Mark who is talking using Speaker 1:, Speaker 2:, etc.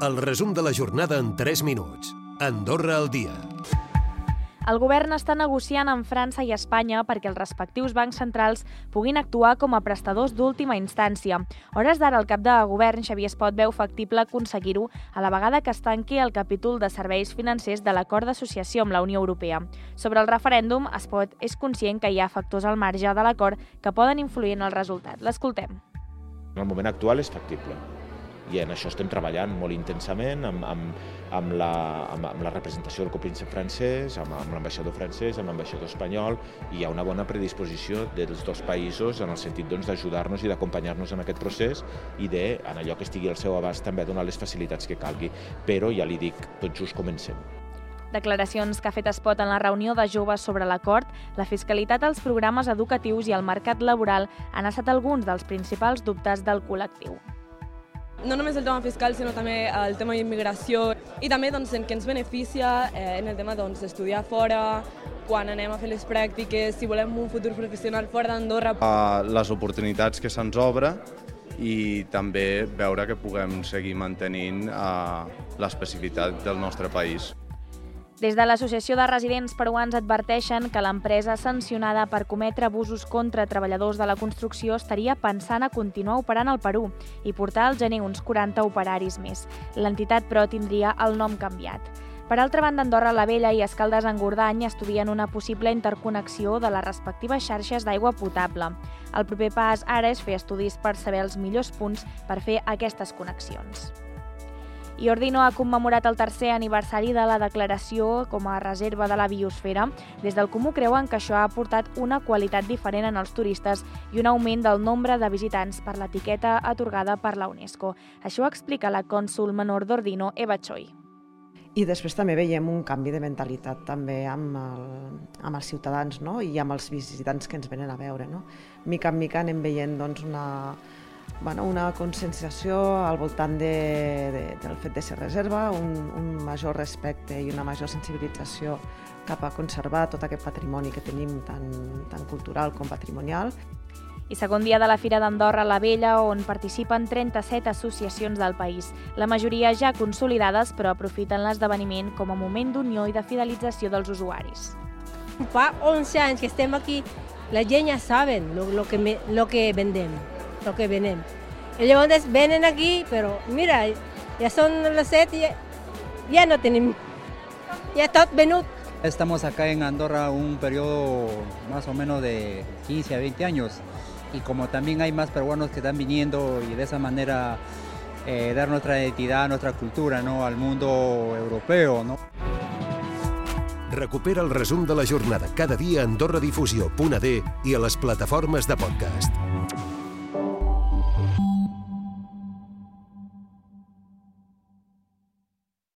Speaker 1: El resum de la jornada en 3 minuts. Andorra al dia.
Speaker 2: El govern està negociant amb França i Espanya perquè els respectius bancs centrals puguin actuar com a prestadors d'última instància. Hores d'ara, el cap de govern, Xavier Espot, veu factible aconseguir-ho a la vegada que es tanqui el capítol de serveis financers de l'acord d'associació amb la Unió Europea. Sobre el referèndum, Espot és conscient que hi ha factors al marge de l'acord que poden influir en el resultat. L'escoltem.
Speaker 3: En el moment actual és factible i en això estem treballant molt intensament amb, amb, amb, la, amb, amb la representació del copríncep francès, amb, amb l'ambaixador francès, amb l'ambaixador espanyol, i hi ha una bona predisposició dels dos països en el sentit doncs, d'ajudar-nos i d'acompanyar-nos en aquest procés i de, en allò que estigui al seu abast, també donar les facilitats que calgui. Però, ja li dic, tot just comencem.
Speaker 2: Declaracions que ha fet Espot en la reunió de joves sobre l'acord, la fiscalitat als programes educatius i el mercat laboral han estat alguns dels principals dubtes del col·lectiu.
Speaker 4: No només el tema fiscal, sinó també el tema d'immigració i també doncs, en què ens beneficia eh, en el tema doncs, d'estudiar doncs, fora, quan anem a fer les pràctiques, si volem un futur professional fora d'Andorra.
Speaker 5: Uh, les oportunitats que se'ns obre i també veure que puguem seguir mantenint uh, l'especificitat del nostre país.
Speaker 2: Des de l'Associació de Residents Peruans adverteixen que l'empresa sancionada per cometre abusos contra treballadors de la construcció estaria pensant a continuar operant al Perú i portar al gener uns 40 operaris més. L'entitat, però, tindria el nom canviat. Per altra banda, Andorra la Vella i Escaldes en Gordany estudien una possible interconnexió de les respectives xarxes d'aigua potable. El proper pas ara és fer estudis per saber els millors punts per fer aquestes connexions. I Ordino ha commemorat el tercer aniversari de la declaració com a reserva de la biosfera. Des del Comú creuen que això ha aportat una qualitat diferent en els turistes i un augment del nombre de visitants per l'etiqueta atorgada per la UNESCO. Això ho explica la cònsul menor d'Ordino, Eva Choi.
Speaker 6: I després també veiem un canvi de mentalitat també amb, el, amb els ciutadans no? i amb els visitants que ens venen a veure. No? Mica en mica anem veient doncs, una, bueno, una conscienciació al voltant de, de, del fet de ser reserva, un, un major respecte i una major sensibilització cap a conservar tot aquest patrimoni que tenim tant, tant cultural com patrimonial.
Speaker 2: I segon dia de la Fira d'Andorra la Vella, on participen 37 associacions del país, la majoria ja consolidades, però aprofiten l'esdeveniment com a moment d'unió i de fidelització dels usuaris.
Speaker 7: Fa 11 anys que estem aquí, la gent ja saben lo, lo, que, me, lo que vendem lo que vienen. Ellos vienen aquí, pero mira, ya son las 7 y ya, ya no tenemos, ya está venido.
Speaker 8: Estamos acá en Andorra un periodo más o menos de 15 a 20 años y como también hay más peruanos que están viniendo y de esa manera eh, dar nuestra identidad, nuestra cultura ¿no? al mundo europeo. ¿no?
Speaker 1: Recupera el resum de la jornada cada dia a AndorraDifusió.d i a les plataformes de podcast.